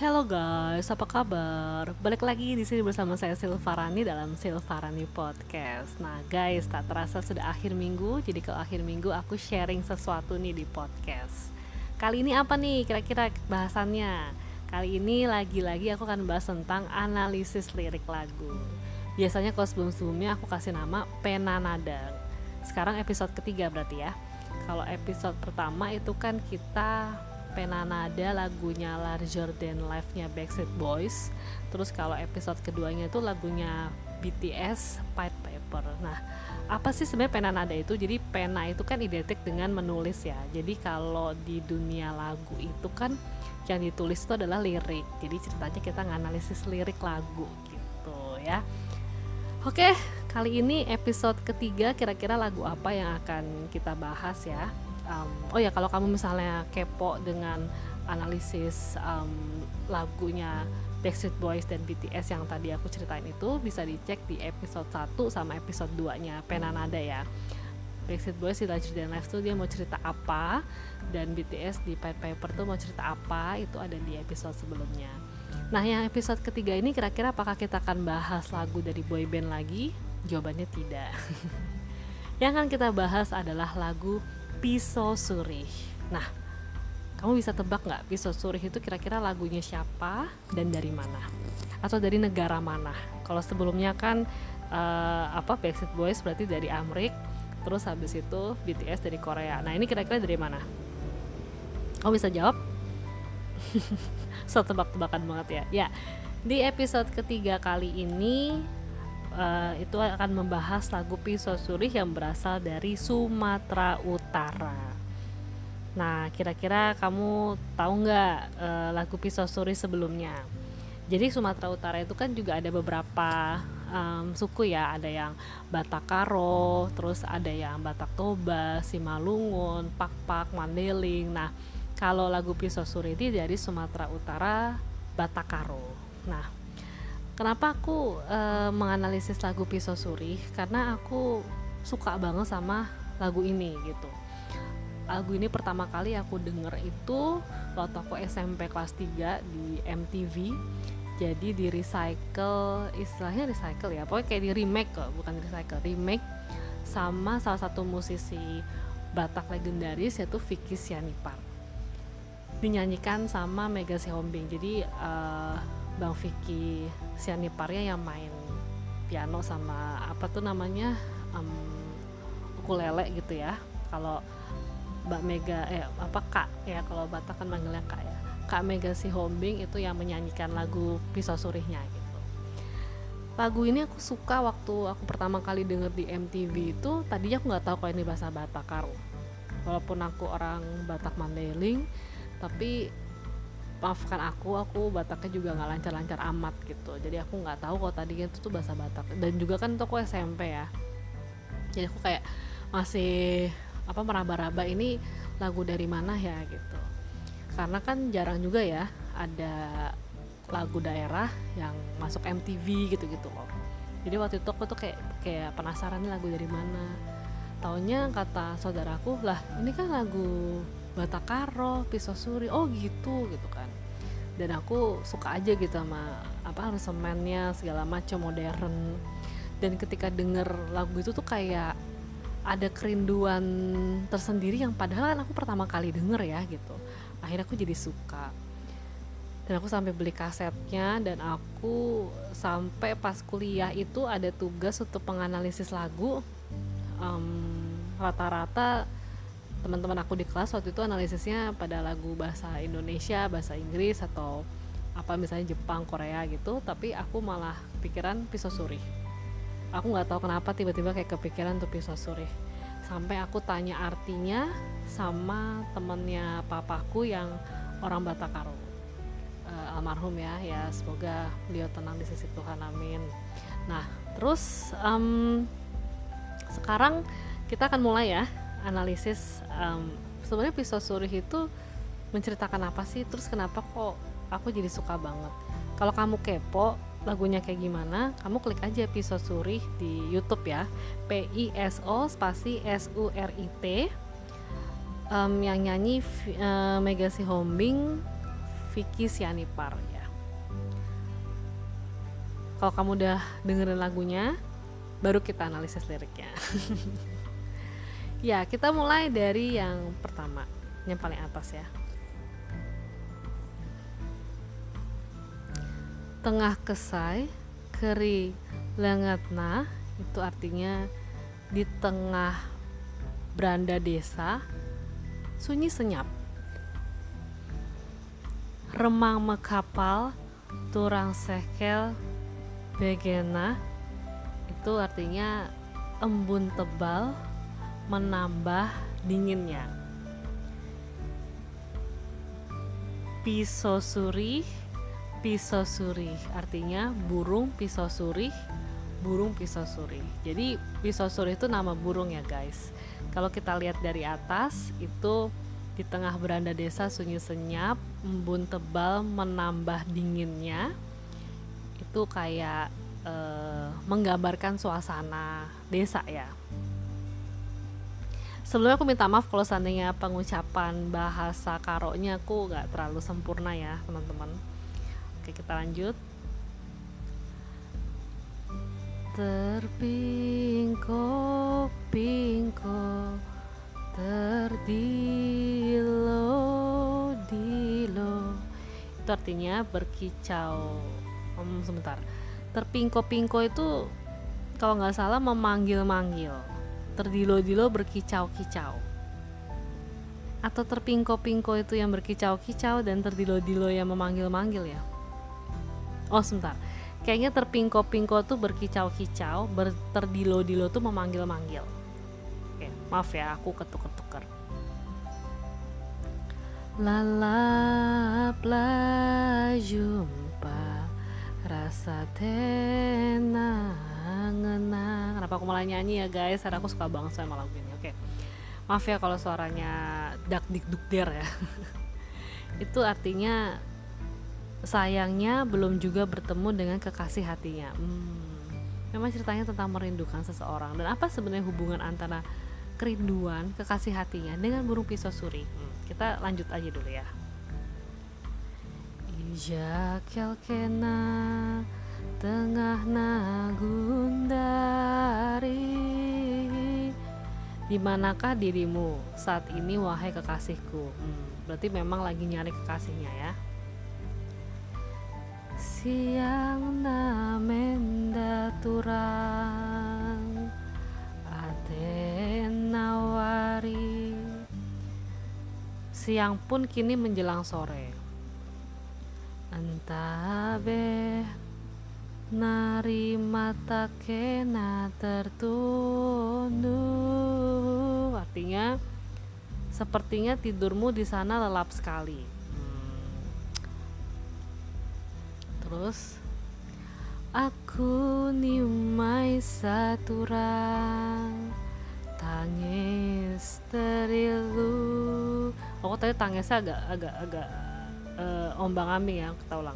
Halo guys, apa kabar? Balik lagi di sini bersama saya Silvarani dalam Silvarani Podcast. Nah guys, tak terasa sudah akhir minggu, jadi kalau akhir minggu aku sharing sesuatu nih di podcast. Kali ini apa nih kira-kira bahasannya? Kali ini lagi-lagi aku akan bahas tentang analisis lirik lagu. Biasanya kalau sebelum-sebelumnya aku kasih nama pena nada. Sekarang episode ketiga berarti ya. Kalau episode pertama itu kan kita Penanada lagunya Larger Than Life-nya Backstreet Boys. Terus kalau episode keduanya itu lagunya BTS Pied Piper. Nah apa sih sebenarnya Penanada itu? Jadi pena itu kan identik dengan menulis ya. Jadi kalau di dunia lagu itu kan yang ditulis itu adalah lirik. Jadi ceritanya kita nganalisis lirik lagu gitu ya. Oke, kali ini episode ketiga kira-kira lagu apa yang akan kita bahas ya? Um, oh ya kalau kamu misalnya kepo dengan analisis um, lagunya Backstreet Boys dan BTS yang tadi aku ceritain itu bisa dicek di episode 1 sama episode 2 nya Penanada ya. Backstreet Boys di Larger Than Life tuh dia mau cerita apa dan BTS di Pied Piper tuh mau cerita apa itu ada di episode sebelumnya. Nah yang episode ketiga ini kira-kira apakah kita akan bahas lagu dari boyband lagi jawabannya tidak yang akan kita bahas adalah lagu Pisau Surih. Nah, kamu bisa tebak nggak Pisau Surih itu kira-kira lagunya siapa dan dari mana? Atau dari negara mana? Kalau sebelumnya kan uh, apa Backstreet Boys berarti dari Amrik, terus habis itu BTS dari Korea. Nah, ini kira-kira dari mana? Kamu bisa jawab? so tebak-tebakan banget ya. Ya, di episode ketiga kali ini uh, itu akan membahas lagu Pisau Surih yang berasal dari Sumatera Utara. Nah, kira-kira kamu tahu nggak uh, lagu Pisau Surih sebelumnya? Jadi Sumatera Utara itu kan juga ada beberapa um, suku ya, ada yang Batak Karo, terus ada yang Batak Toba, Simalungun, Pak-Pak, Mandeling. Nah, kalau lagu Pisau Surih ini dari Sumatera Utara, Batak Karo. Nah, kenapa aku uh, menganalisis lagu Pisau Suri? Karena aku suka banget sama lagu ini gitu. Lagu ini pertama kali aku denger itu waktu aku SMP kelas 3 di MTV jadi di recycle istilahnya recycle ya pokoknya kayak di remake kok bukan recycle remake sama salah satu musisi Batak legendaris yaitu Vicky Sianipar. Dinyanyikan sama Mega Sihombing jadi uh, Bang Vicky Sianiparnya yang main piano sama apa tuh namanya um, ukulele gitu ya. Kalau Mbak Mega eh apa Kak ya kalau Batak kan manggilnya Kak ya. Kak Mega si Hombing itu yang menyanyikan lagu Pisau Surihnya gitu. Lagu ini aku suka waktu aku pertama kali denger di MTV itu tadinya aku nggak tahu kalau ini bahasa Batak Karo walaupun aku orang Batak Mandailing tapi maafkan aku aku Bataknya juga nggak lancar-lancar amat gitu. Jadi aku nggak tahu kalau tadinya itu tuh bahasa Batak. Dan juga kan aku SMP ya. Jadi aku kayak masih apa meraba-raba ini lagu dari mana ya gitu. Karena kan jarang juga ya ada lagu daerah yang masuk MTV gitu-gitu loh. Jadi waktu itu aku tuh kayak kayak penasaran nih lagu dari mana. Taunya kata saudaraku lah ini kan lagu Batakaro, pisau suri, oh gitu gitu kan. Dan aku suka aja gitu sama apa semennya segala macam modern. Dan ketika denger lagu itu tuh kayak ada kerinduan tersendiri yang padahal kan aku pertama kali denger ya gitu. Akhirnya aku jadi suka. Dan aku sampai beli kasetnya dan aku sampai pas kuliah itu ada tugas untuk penganalisis lagu. rata-rata um, teman-teman aku di kelas waktu itu analisisnya pada lagu bahasa Indonesia, bahasa Inggris atau apa misalnya Jepang, Korea gitu, tapi aku malah pikiran pisau suri. Aku nggak tahu kenapa tiba-tiba kayak kepikiran tuh pisau suri. Sampai aku tanya artinya sama temennya papaku yang orang Batakaro. Uh, almarhum ya, ya semoga beliau tenang di sisi Tuhan, amin. Nah, terus um, sekarang kita akan mulai ya analisis um, sebenarnya pisau surih itu menceritakan apa sih? Terus kenapa kok aku jadi suka banget? Kalau kamu kepo lagunya kayak gimana kamu klik aja pisau surih di YouTube ya. P I S O spasi S U R I T. Um, yang nyanyi uh, Mega Sihombing Vicky Sianipar ya. Kalau kamu udah dengerin lagunya baru kita analisis liriknya ya kita mulai dari yang pertama yang paling atas ya. Tengah kesai keri lengatna itu artinya di tengah beranda desa sunyi senyap. Remang mekapal turang sekel begena itu artinya embun tebal menambah dinginnya pisau suri pisau suri artinya burung pisau suri burung pisau suri jadi pisau suri itu nama burung ya guys kalau kita lihat dari atas itu di tengah beranda desa sunyi senyap, embun tebal menambah dinginnya. Itu kayak uh, menggambarkan suasana desa ya. Sebelumnya aku minta maaf kalau seandainya pengucapan bahasa karoknya aku gak terlalu sempurna ya teman-teman. Oke kita lanjut. Terpingko pingko terdilo dilo itu artinya berkicau um, sebentar terpingko-pingko itu kalau nggak salah memanggil-manggil terdilo-dilo berkicau-kicau atau terpingko-pingko itu yang berkicau-kicau dan terdilo-dilo yang memanggil-manggil ya oh sebentar kayaknya terpingko-pingko tuh berkicau-kicau, terdilo-dilo tuh memanggil-manggil. Oke, maaf ya, aku ketuk-ketuker. Lalap la jumpa rasa tenang ngenang. Kenapa aku malah nyanyi ya guys? Karena aku suka banget sama lagu ini. Oke, maaf ya kalau suaranya dak dik duk der ya. Itu artinya sayangnya belum juga bertemu dengan kekasih hatinya. Hmm, memang ceritanya tentang merindukan seseorang dan apa sebenarnya hubungan antara kerinduan kekasih hatinya dengan burung pisau suri. Hmm, kita lanjut aja dulu ya. Ijakel kena tengah nagundari di manakah dirimu saat ini wahai kekasihku? Hmm, berarti memang lagi nyari kekasihnya ya. Siang namenda turang nawari. Siang pun kini menjelang sore. Entah nari mata kena tertunduk. Artinya sepertinya tidurmu di sana lelap sekali. Terus aku nimai satu rang tangis terilu. Aku tadi tangisnya agak agak agak uh, ombang ambing ya kita ulang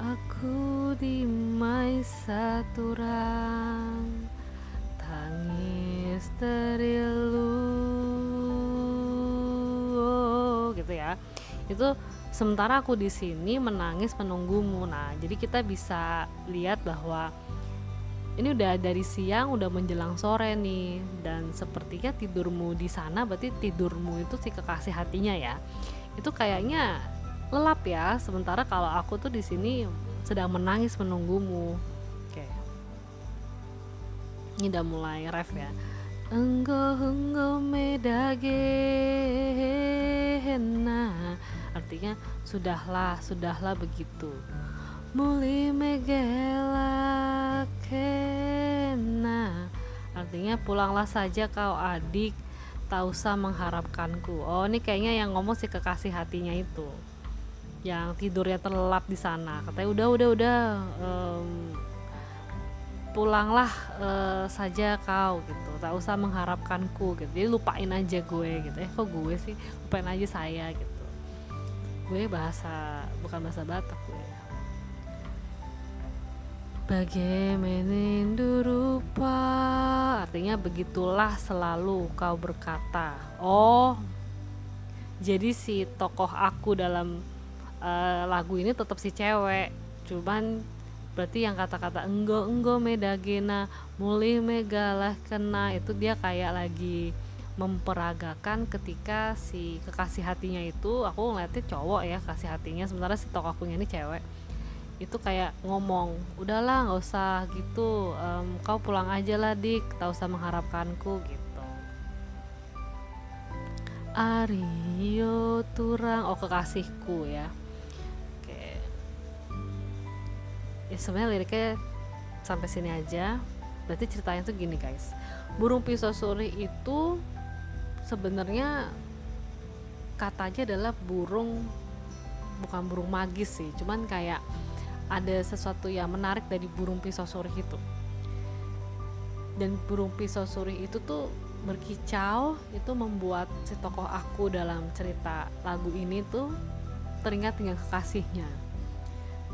aku dimai satu rang tangis terilu. Oh, gitu ya. Itu sementara aku di sini menangis menunggumu. Nah jadi kita bisa lihat bahwa ini udah dari siang udah menjelang sore nih. Dan sepertinya tidurmu di sana berarti tidurmu itu si kekasih hatinya ya. Itu kayaknya lelap ya sementara kalau aku tuh di sini sedang menangis menunggumu. Oke. Ini udah mulai ref ya. Enggo enggo medage artinya sudahlah sudahlah begitu. Muli megela kena. Artinya pulanglah saja kau adik. Tak usah mengharapkanku. Oh ini kayaknya yang ngomong si kekasih hatinya itu yang tidurnya terlelap di sana. Katanya udah udah udah um, pulanglah uh, saja kau gitu. Tak usah mengharapkanku gitu. Jadi lupain aja gue gitu. Eh kok gue sih? Lupain aja saya gitu. Gue bahasa bukan bahasa Batak gue. Bagaimana rupa? Artinya begitulah selalu kau berkata. Oh Jadi si tokoh aku dalam uh, lagu ini tetap si cewek. Cuman berarti yang kata-kata enggo enggo medagena mulih megalah kena itu dia kayak lagi memperagakan ketika si kekasih hatinya itu aku ngeliatnya cowok ya kasih hatinya. Sementara si tokoh akunya ini cewek. Itu kayak ngomong udahlah nggak usah gitu. Um, kau pulang aja lah dik tak usah mengharapkanku gitu. Aryo Turang oh kekasihku ya ya sebenarnya liriknya sampai sini aja. Berarti ceritanya tuh gini guys. Burung pisau suri itu sebenarnya katanya adalah burung bukan burung magis sih. Cuman kayak ada sesuatu yang menarik dari burung pisau suri itu. Dan burung pisau suri itu tuh berkicau itu membuat si tokoh aku dalam cerita lagu ini tuh teringat dengan kekasihnya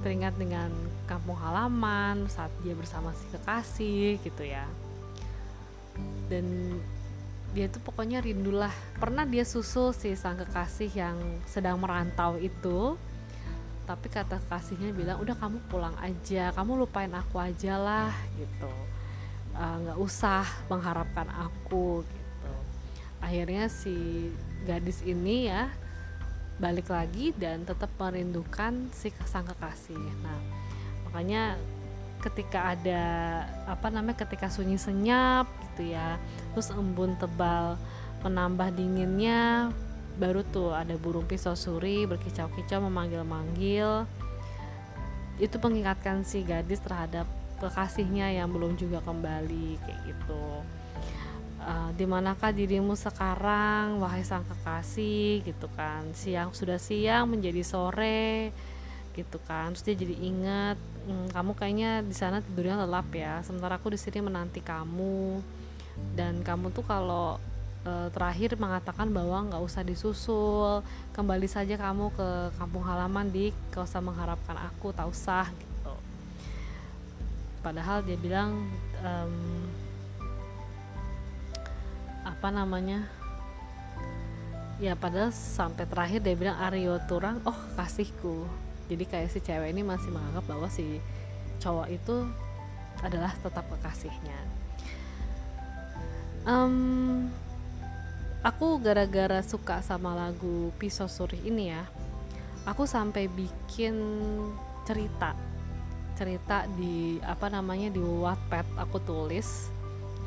teringat dengan kampung halaman saat dia bersama si kekasih gitu ya. Dan dia tuh pokoknya rindulah. Pernah dia susul si sang kekasih yang sedang merantau itu tapi kata kasihnya bilang udah kamu pulang aja. Kamu lupain aku aja lah gitu. Eh, nggak uh, usah mengharapkan aku gitu. Akhirnya si gadis ini ya balik lagi dan tetap merindukan si sang kekasih. Nah makanya ketika ada apa namanya ketika sunyi senyap gitu ya terus embun tebal menambah dinginnya baru tuh ada burung pisau suri berkicau-kicau memanggil-manggil. Itu mengingatkan si gadis terhadap kekasihnya yang belum juga kembali kayak gitu uh, di manakah dirimu sekarang wahai sang kekasih? Gitu kan. Siang sudah siang menjadi sore gitu kan. Terus dia jadi ingat hmm, kamu kayaknya di sana tidurnya lelap ya. Sementara aku di sini menanti kamu. Dan kamu tuh kalau e, terakhir mengatakan bahwa nggak usah disusul kembali saja kamu ke kampung halaman di gak usah mengharapkan aku tak usah. Gitu. Padahal dia bilang um, apa namanya? Ya padahal sampai terakhir dia bilang Aryo Turang oh kasihku. Jadi kayak si cewek ini masih menganggap bahwa si cowok itu adalah tetap kekasihnya. Um, aku gara-gara suka sama lagu Pisau Suri ini ya aku sampai bikin cerita cerita di apa namanya di Wattpad aku tulis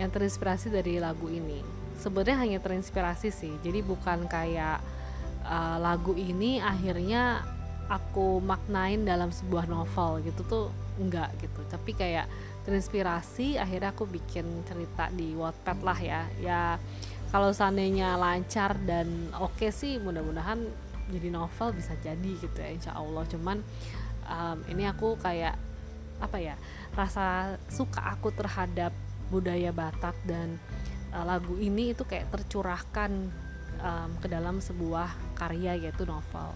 yang terinspirasi dari lagu ini sebenarnya hanya terinspirasi sih. Jadi bukan kayak uh, lagu ini akhirnya aku maknain dalam sebuah novel gitu tuh enggak gitu. Tapi kayak terinspirasi akhirnya aku bikin cerita di Wattpad lah ya. Ya kalau seandainya lancar dan oke okay sih mudah-mudahan jadi novel bisa jadi gitu ya insya Allah. Cuman um, ini aku kayak apa ya rasa suka aku terhadap budaya Batak dan uh, lagu ini itu kayak tercurahkan um, ke dalam sebuah karya yaitu novel.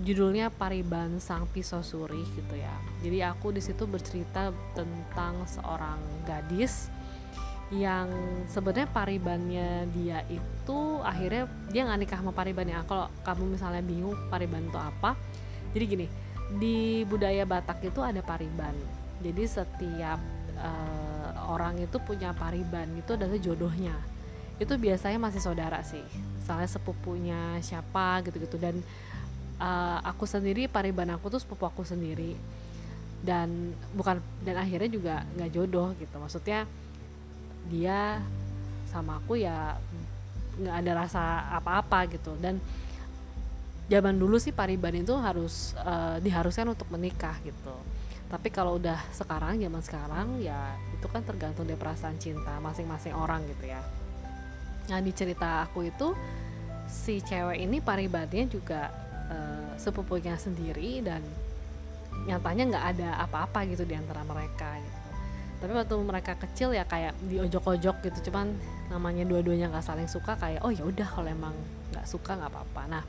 Judulnya Pariban Sang Pisau Suri gitu ya. Jadi aku di situ bercerita tentang seorang gadis yang sebenarnya paribannya dia itu akhirnya dia nggak nikah sama paribannya kalau kamu misalnya bingung pariban itu apa jadi gini di budaya Batak itu ada pariban. Jadi setiap uh, orang itu punya pariban itu adalah jodohnya. Itu biasanya masih saudara sih. Misalnya sepupunya siapa gitu-gitu. Dan uh, aku sendiri pariban aku tuh sepupu aku sendiri. Dan bukan dan akhirnya juga nggak jodoh gitu. Maksudnya dia sama aku ya nggak ada rasa apa-apa gitu. Dan zaman dulu sih pariban itu harus uh, diharuskan untuk menikah gitu tapi kalau udah sekarang zaman sekarang ya itu kan tergantung dari perasaan cinta masing-masing orang gitu ya. Nah di cerita aku itu si cewek ini paribannya juga uh, sepupunya sendiri dan nyatanya nggak ada apa-apa gitu di antara mereka gitu. Tapi waktu mereka kecil ya kayak diojok-ojok gitu cuman namanya dua-duanya nggak saling suka kayak oh ya udah kalau emang nggak suka nggak apa-apa. Nah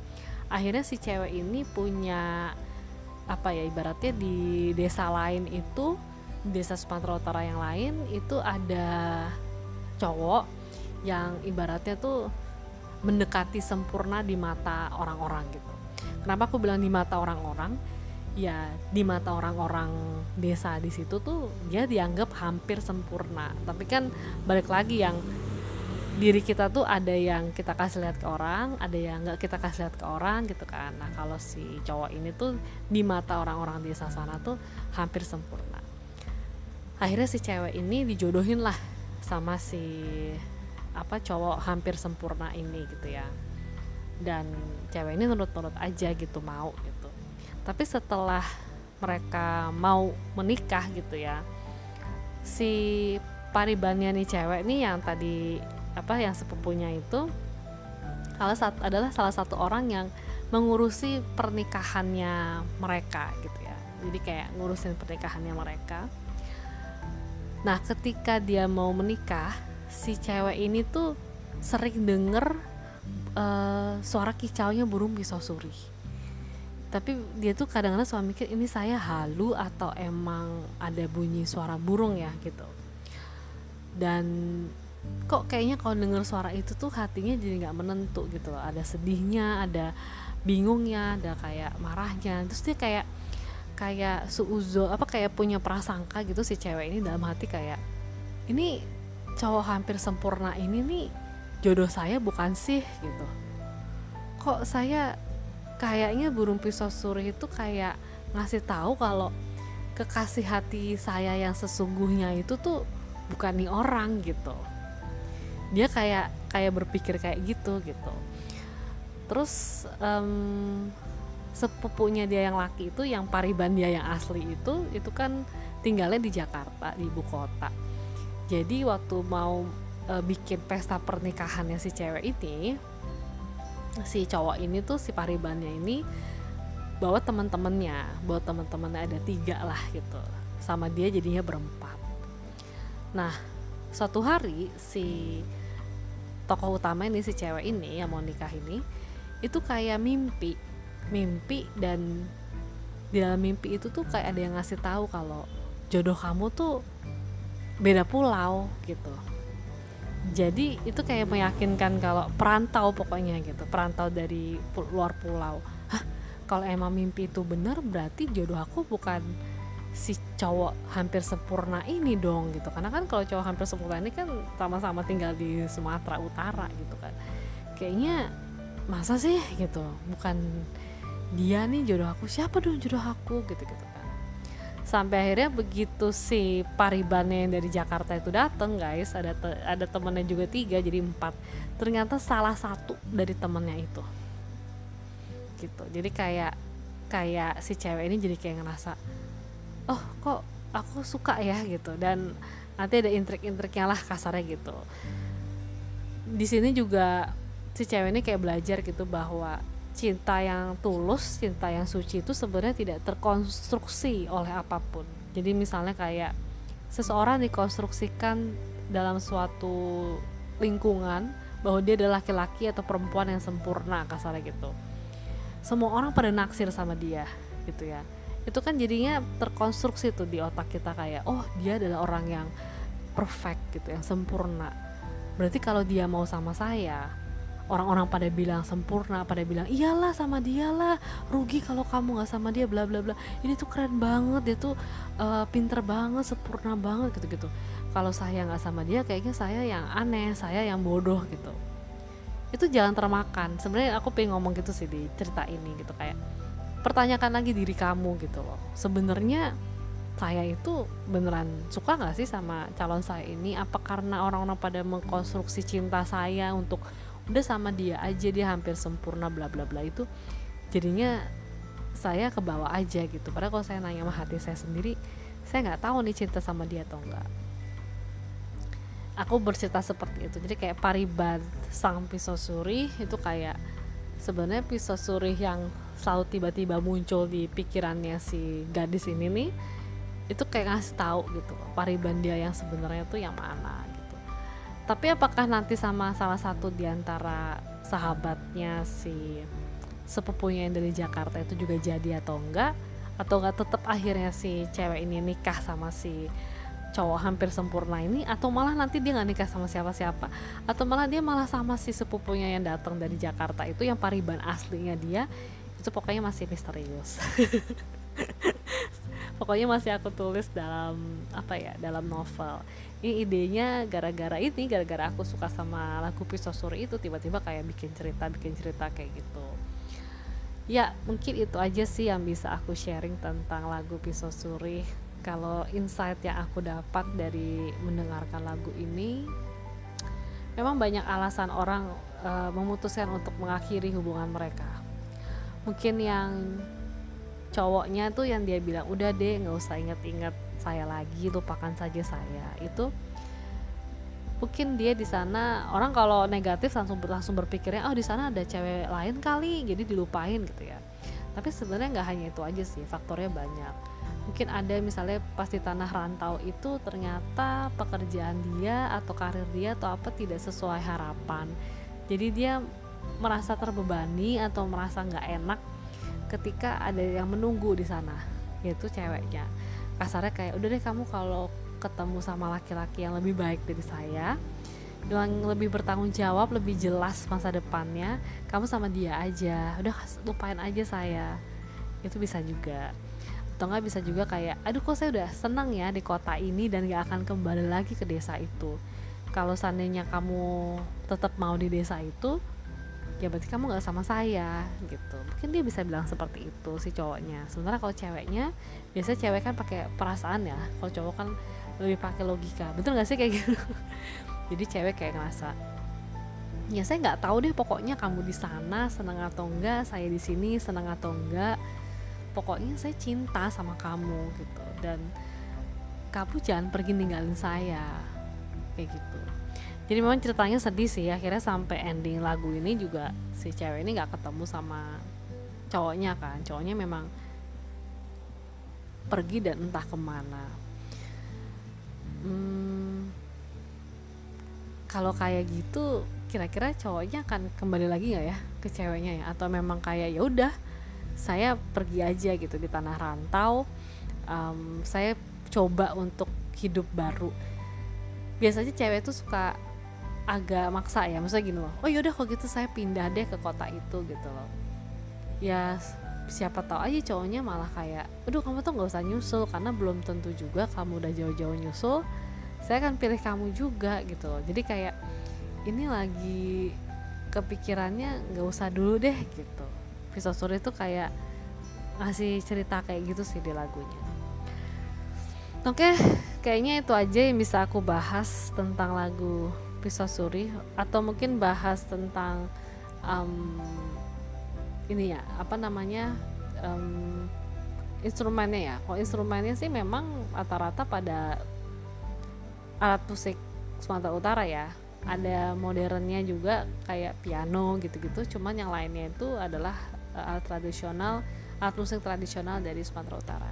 akhirnya si cewek ini punya apa ya ibaratnya di desa lain itu desa Sumatera Utara yang lain itu ada cowok yang ibaratnya tuh mendekati sempurna di mata orang-orang gitu. Kenapa aku bilang di mata orang-orang? Ya di mata orang-orang desa di situ tuh dia dianggap hampir sempurna. Tapi kan balik lagi yang diri kita tuh ada yang kita kasih lihat ke orang, ada yang nggak kita kasih lihat ke orang gitu kan. Nah kalau si cowok ini tuh di mata orang-orang desa sana tuh hampir sempurna. Akhirnya si cewek ini dijodohin lah sama si apa cowok hampir sempurna ini gitu ya dan cewek ini nurut-nurut aja gitu mau gitu tapi setelah mereka mau menikah gitu ya si paribannya nih cewek nih yang tadi apa yang sepupunya itu adalah salah satu orang yang mengurusi pernikahannya mereka gitu ya. Jadi kayak ngurusin pernikahannya mereka. Nah ketika dia mau menikah si cewek ini tuh sering denger uh, suara kicaunya burung pisau suri. Tapi dia tuh kadang-kadang suka mikir ini saya halu atau emang ada bunyi suara burung ya? Gitu. Dan kok kayaknya kalau denger suara itu tuh hatinya jadi nggak menentu gitu loh. Ada sedihnya ada bingungnya ada kayak marahnya. Terus dia kayak kayak suuzo apa kayak punya prasangka gitu si cewek ini dalam hati kayak ini cowok hampir sempurna ini nih jodoh saya bukan sih? gitu. Kok saya kayaknya burung pisau suri itu kayak ngasih tahu kalau kekasih hati saya yang sesungguhnya itu tuh bukan nih orang gitu dia kayak kayak berpikir kayak gitu gitu. Terus um, sepupunya dia yang laki itu yang pariban dia yang asli itu itu kan tinggalnya di Jakarta di ibu kota. Jadi waktu mau e, bikin pesta pernikahannya si cewek ini si cowok ini tuh si paribannya ini bawa teman-temannya bawa teman-temannya ada tiga lah gitu. Sama dia jadinya berempat. Nah suatu hari si tokoh utama ini si cewek ini yang mau nikah ini itu kayak mimpi. Mimpi dan di dalam mimpi itu tuh kayak ada yang ngasih tahu kalau jodoh kamu tuh beda pulau gitu. Jadi itu kayak meyakinkan kalau perantau pokoknya gitu. Perantau dari luar pulau. Kalau emang mimpi itu benar berarti jodoh aku bukan si cowok hampir sempurna ini dong gitu. Karena kan kalau cowok hampir sempurna ini kan sama-sama tinggal di Sumatera Utara gitu kan. Kayaknya masa sih gitu. Bukan dia nih jodoh aku siapa dong jodoh aku gitu gitu sampai akhirnya begitu si paribannya yang dari Jakarta itu dateng guys ada te ada temennya juga tiga jadi empat. Ternyata salah satu dari temennya itu. Gitu. Jadi kayak kayak si cewek ini jadi kayak ngerasa oh kok aku suka ya gitu dan nanti ada intrik-intriknya lah kasarnya gitu di sini juga si cewek ini kayak belajar gitu bahwa cinta yang tulus, cinta yang suci itu sebenarnya tidak terkonstruksi oleh apa pun. Jadi misalnya kayak seseorang dikonstruksikan dalam suatu lingkungan bahwa dia adalah laki-laki atau perempuan yang sempurna kasarnya gitu. Semua orang pada naksir sama dia gitu ya. Itu kan jadinya terkonstruksi tuh di otak kita kayak oh dia adalah orang yang perfect gitu, yang sempurna. Berarti kalau dia mau sama saya, orang-orang pada bilang sempurna pada bilang iyalah sama dia lah rugi kalau kamu nggak sama dia bla bla bla. Ini tuh keren banget dia tuh uh, pinter banget sempurna banget gitu gitu kalau saya nggak sama dia kayaknya saya yang aneh saya yang bodoh gitu. Itu jangan termakan. Sebenarnya aku pengen ngomong gitu sih di cerita ini gitu kayak pertanyakan lagi diri kamu gitu loh. Sebenarnya saya itu beneran suka nggak sih sama calon saya ini? Apa karena orang-orang pada mengkonstruksi cinta saya untuk udah sama dia aja dia hampir sempurna bla bla bla itu jadinya saya ke bawah aja gitu. Padahal kalau saya nanya sama hati saya sendiri saya nggak tahu nih cinta sama dia atau enggak aku bercerita seperti itu. Jadi kayak pariban sang pisau suri itu kayak sebenarnya pisau suri yang selalu tiba-tiba muncul di pikirannya si gadis ini nih itu kayak ngasih tahu gitu pariban dia yang sebenarnya tuh yang mana tapi apakah nanti sama salah satu di antara sahabatnya si sepupunya yang dari Jakarta itu juga jadi atau enggak? Atau nggak tetap akhirnya si cewek ini nikah sama si cowok hampir sempurna ini? Atau malah nanti dia nggak nikah sama siapa-siapa? Atau malah dia malah sama si sepupunya yang datang dari Jakarta itu yang pariban aslinya dia itu pokoknya masih misterius. Pokoknya masih aku tulis dalam apa ya dalam novel. Ini idenya gara-gara ini gara-gara aku suka sama lagu pisau suri itu tiba-tiba kayak bikin cerita bikin cerita kayak gitu. Ya mungkin itu aja sih yang bisa aku sharing tentang lagu pisau suri. Kalau insight yang aku dapat dari mendengarkan lagu ini memang banyak alasan orang uh, memutuskan untuk mengakhiri hubungan mereka mungkin yang cowoknya tuh yang dia bilang udah deh nggak usah inget-inget saya lagi lupakan saja saya. Itu mungkin dia di sana orang kalau negatif langsung langsung berpikirnya oh di sana ada cewek lain kali jadi dilupain gitu ya. Tapi sebenarnya nggak hanya itu aja sih faktornya banyak. Mungkin ada misalnya pas di tanah rantau itu ternyata pekerjaan dia atau karir dia atau apa tidak sesuai harapan. Jadi dia merasa terbebani atau merasa nggak enak ketika ada yang menunggu di sana yaitu ceweknya. Kasarnya kayak udah deh kamu kalau ketemu sama laki-laki yang lebih baik dari saya yang lebih bertanggung jawab lebih jelas masa depannya kamu sama dia aja. Udah lupain aja saya. Itu bisa juga. Atau nggak bisa juga kayak aduh kok saya udah senang ya di kota ini dan gak akan kembali lagi ke desa itu. Kalau seandainya kamu tetap mau di desa itu ya berarti kamu nggak sama saya gitu. Mungkin dia bisa bilang seperti itu si cowoknya. Sementara kalau ceweknya biasanya cewek kan pakai perasaan ya. Kalau cowok kan lebih pakai logika. Betul nggak sih kayak gitu? Jadi cewek kayak ngerasa ya saya nggak tahu deh pokoknya kamu di sana senang atau enggak saya di sini senang atau enggak pokoknya saya cinta sama kamu gitu. Dan kamu jangan pergi ninggalin saya kayak gitu jadi memang ceritanya sedih sih akhirnya sampai ending lagu ini juga si cewek ini nggak ketemu sama cowoknya kan. Cowoknya memang pergi dan entah ke mana. Hmm, kalau kayak gitu kira-kira cowoknya akan kembali lagi nggak ya ke ceweknya ya? Atau memang kayak ya udah saya pergi aja gitu di tanah rantau. Um, saya coba untuk hidup baru. Biasanya cewek tuh suka agak maksa ya maksudnya gini loh oh yaudah kalau gitu saya pindah deh ke kota itu gitu loh. Ya siapa tahu aja cowoknya malah kayak aduh kamu tuh nggak usah nyusul karena belum tentu juga kamu udah jauh-jauh nyusul saya akan pilih kamu juga gitu loh. Jadi kayak ini lagi kepikirannya nggak usah dulu deh gitu. Pisau Suri itu kayak ngasih cerita kayak gitu sih di lagunya. Oke kayaknya itu aja yang bisa aku bahas tentang lagu Pisau Suri atau mungkin bahas tentang um, ini ya apa namanya um, instrumennya ya. Kalau instrumennya sih memang rata-rata pada alat musik Sumatera Utara ya. Ada modernnya juga kayak piano gitu-gitu. Cuman yang lainnya itu adalah uh, alat tradisional alat musik tradisional dari Sumatera Utara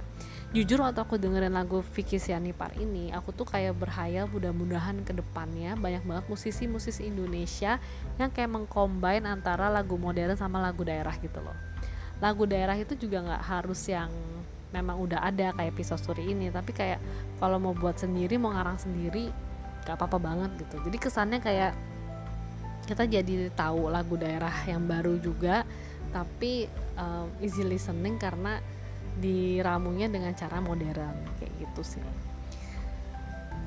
jujur waktu aku dengerin lagu Vicky Sianipar ini aku tuh kayak berhayal mudah-mudahan ke depannya banyak banget musisi-musisi Indonesia yang kayak mengcombine antara lagu modern sama lagu daerah gitu loh. Lagu daerah itu juga nggak harus yang memang udah ada kayak pisau suri ini tapi kayak kalau mau buat sendiri mau ngarang sendiri gak apa-apa banget gitu. Jadi kesannya kayak kita jadi tahu lagu daerah yang baru juga tapi um, easy listening karena diramunya dengan cara modern kayak gitu sih.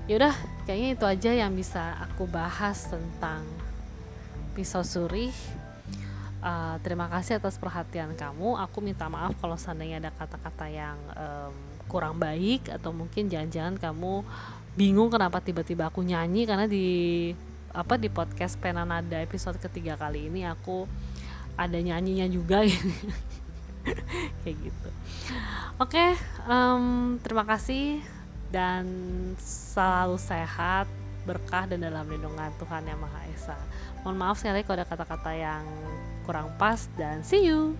Yaudah kayaknya itu aja yang bisa aku bahas tentang pisau suri. Uh, terima kasih atas perhatian kamu. Aku minta maaf kalau seandainya ada kata-kata yang um, kurang baik atau mungkin jangan-jangan kamu bingung kenapa tiba-tiba aku nyanyi. Karena di apa di podcast Penanada episode ketiga kali ini aku ada nyanyinya juga kayak gitu. Oke okay, um, terima kasih dan selalu sehat berkah dan dalam lindungan Tuhan yang Maha Esa. Mohon maaf sekali kalau ada kata-kata yang kurang pas dan see you